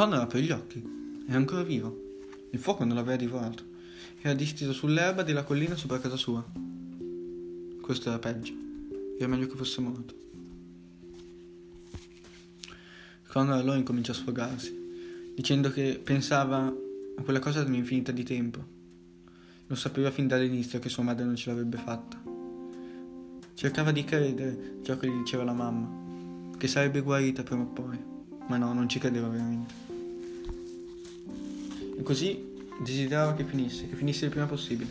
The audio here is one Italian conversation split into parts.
Connor apre gli occhi. È ancora vivo. Il fuoco non l'aveva divorato. Era disteso sull'erba della collina sopra casa sua. Questo era peggio. Era meglio che fosse morto. Connor allora incominciò a sfogarsi, dicendo che pensava a quella cosa da un'infinità di tempo. Lo sapeva fin dall'inizio che sua madre non ce l'avrebbe fatta. Cercava di credere ciò che gli diceva la mamma, che sarebbe guarita prima o poi, ma no, non ci credeva veramente. E così desiderava che finisse, che finisse il prima possibile.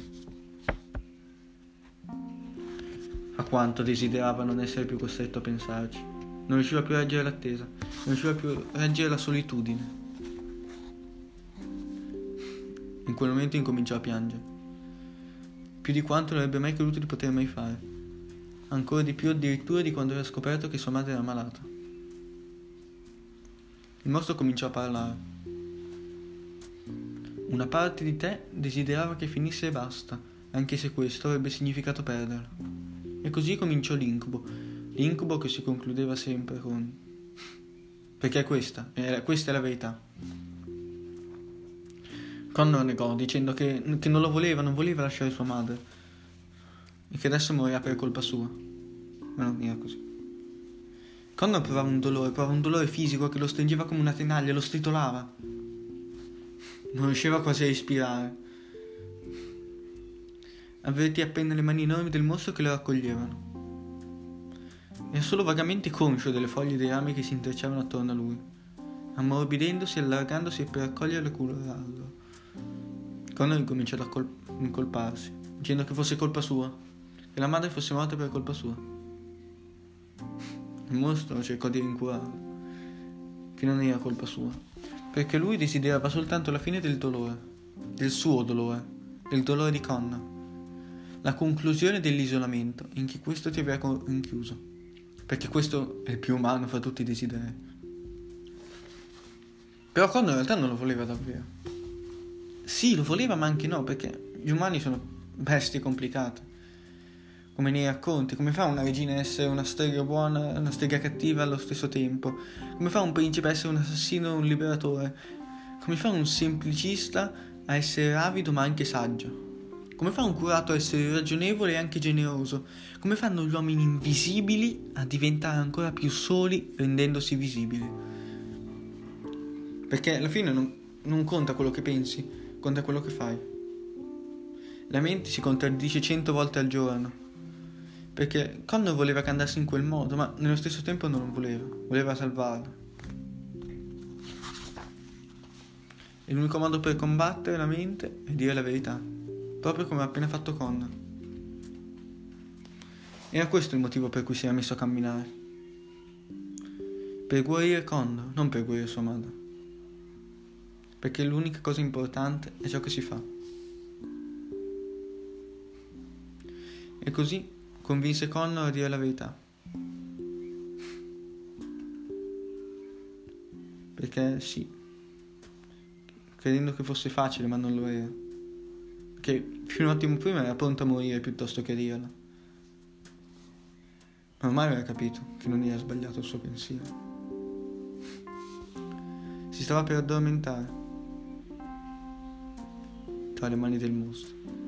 A quanto desiderava non essere più costretto a pensarci. Non riusciva più a reggere l'attesa, non riusciva più a reggere la solitudine. In quel momento incominciò a piangere, più di quanto non avrebbe mai creduto di poter mai fare, ancora di più addirittura di quando aveva scoperto che sua madre era malata. Il mostro cominciò a parlare. Una parte di te desiderava che finisse e basta, anche se questo avrebbe significato perderla. E così cominciò l'incubo, l'incubo che si concludeva sempre con... Perché questa, era, questa è la verità. Connor negò, dicendo che, che non lo voleva, non voleva lasciare sua madre e che adesso morirà per colpa sua. Ma non era così. Connor provava un dolore, provava un dolore fisico che lo stringeva come una tenaglia, lo stritolava. Non riusciva quasi a respirare. Avvertì appena le mani enormi del mostro che lo raccoglievano. Era solo vagamente conscio delle foglie dei rami che si intrecciavano attorno a lui, ammorbidendosi e allargandosi per raccoglierlo e curarlo. Connor incominciò ad accol- incolparsi, dicendo che fosse colpa sua, che la madre fosse morta per colpa sua. Il mostro cercò di rincuorarlo, che non era colpa sua perché lui desiderava soltanto la fine del dolore, del suo dolore, del dolore di Connor, la conclusione dell'isolamento in cui questo ti aveva rinchiuso, perché questo è il più umano fra tutti i desideri. Però Connor in realtà non lo voleva davvero. Sì, lo voleva, ma anche no, perché gli umani sono bestie complicate come nei racconti, come fa una regina a essere una strega buona e una strega cattiva allo stesso tempo, come fa un principe a essere un assassino e un liberatore, come fa un semplicista a essere avido ma anche saggio, come fa un curato a essere ragionevole e anche generoso, come fanno gli uomini invisibili a diventare ancora più soli rendendosi visibili. Perché alla fine non, non conta quello che pensi, conta quello che fai. La mente si contraddice cento volte al giorno perché Connor voleva che andasse in quel modo, ma nello stesso tempo non lo voleva, voleva salvarla. E l'unico modo per combattere la mente è dire la verità, proprio come ha appena fatto Connor. Era questo il motivo per cui si era messo a camminare. Per guarire Connor, non per guarire sua madre. Perché l'unica cosa importante è ciò che si fa. E così convinse Connor a dire la verità. Perché sì, credendo che fosse facile, ma non lo era. Che fino un attimo prima era pronto a morire piuttosto che dirla. Ma ormai aveva capito che non era sbagliato il suo pensiero. Si stava per addormentare tra le mani del mostro.